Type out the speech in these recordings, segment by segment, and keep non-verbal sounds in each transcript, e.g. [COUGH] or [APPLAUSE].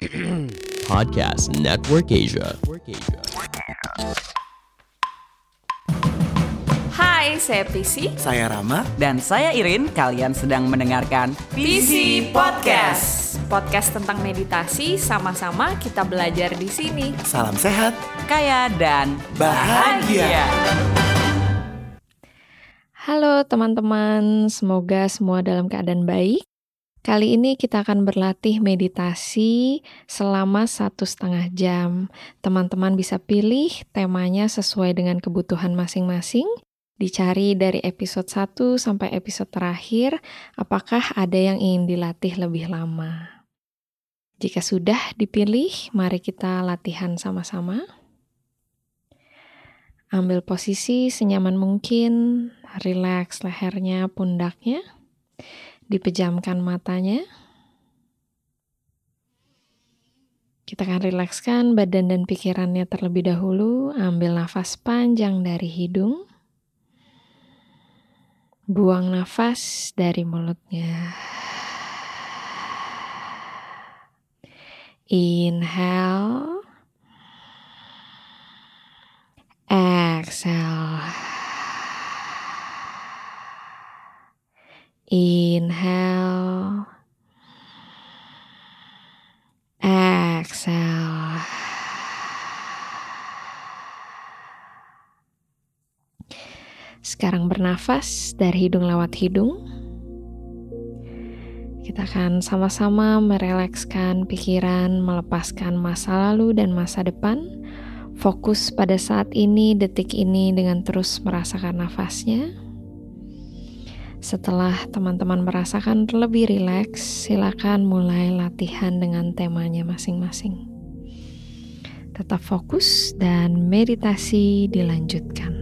[CLEARS THROAT] Podcast Network Asia. Hai, saya Prisi. Saya Rama. Dan saya Irin, kalian sedang mendengarkan PC Podcast. Podcast tentang meditasi, sama-sama kita belajar di sini. Salam sehat. Kaya dan Bahagia. Halo teman-teman, semoga semua dalam keadaan baik. Kali ini kita akan berlatih meditasi selama satu setengah jam. Teman-teman bisa pilih temanya sesuai dengan kebutuhan masing-masing. Dicari dari episode 1 sampai episode terakhir, apakah ada yang ingin dilatih lebih lama. Jika sudah dipilih, mari kita latihan sama-sama. Ambil posisi senyaman mungkin, rileks lehernya, pundaknya, dipejamkan matanya. Kita akan rilekskan badan dan pikirannya terlebih dahulu. Ambil nafas panjang dari hidung. Buang nafas dari mulutnya. Inhale. Exhale. Inhale. Exhale. Sekarang bernafas dari hidung lewat hidung. Kita akan sama-sama merelekskan pikiran, melepaskan masa lalu dan masa depan. Fokus pada saat ini, detik ini dengan terus merasakan nafasnya. Setelah teman-teman merasakan lebih rileks, silakan mulai latihan dengan temanya masing-masing. Tetap fokus dan meditasi dilanjutkan.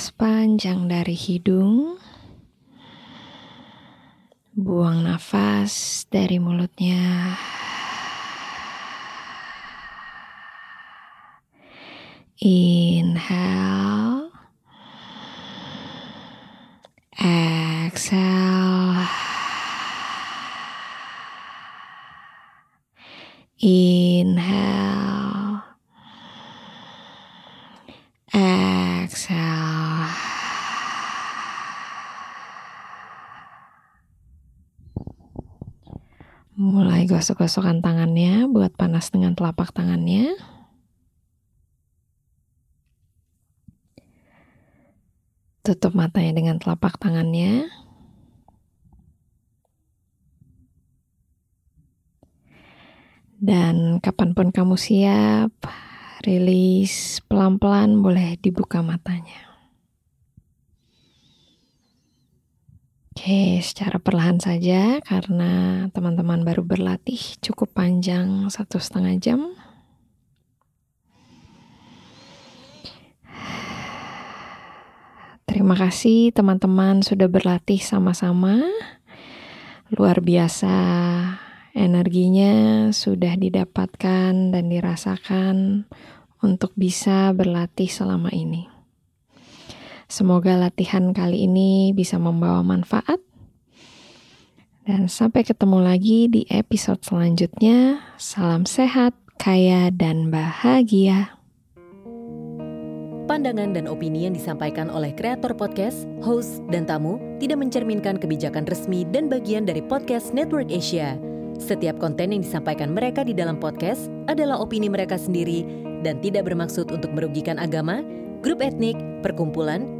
Nafas panjang dari hidung. Buang nafas dari mulutnya. Inhale. Exhale. Inhale. Exhale. Mulai gosok-gosokkan tangannya buat panas dengan telapak tangannya. Tutup matanya dengan telapak tangannya. Dan kapan pun kamu siap, rilis pelan-pelan boleh dibuka matanya. Oke, secara perlahan saja karena teman-teman baru berlatih cukup panjang satu setengah jam. Terima kasih teman-teman sudah berlatih sama-sama. Luar biasa energinya sudah didapatkan dan dirasakan untuk bisa berlatih selama ini. Semoga latihan kali ini bisa membawa manfaat. Dan sampai ketemu lagi di episode selanjutnya. Salam sehat, kaya, dan bahagia. Pandangan dan opini yang disampaikan oleh kreator podcast, host, dan tamu tidak mencerminkan kebijakan resmi dan bagian dari podcast Network Asia. Setiap konten yang disampaikan mereka di dalam podcast adalah opini mereka sendiri dan tidak bermaksud untuk merugikan agama, grup etnik, perkumpulan,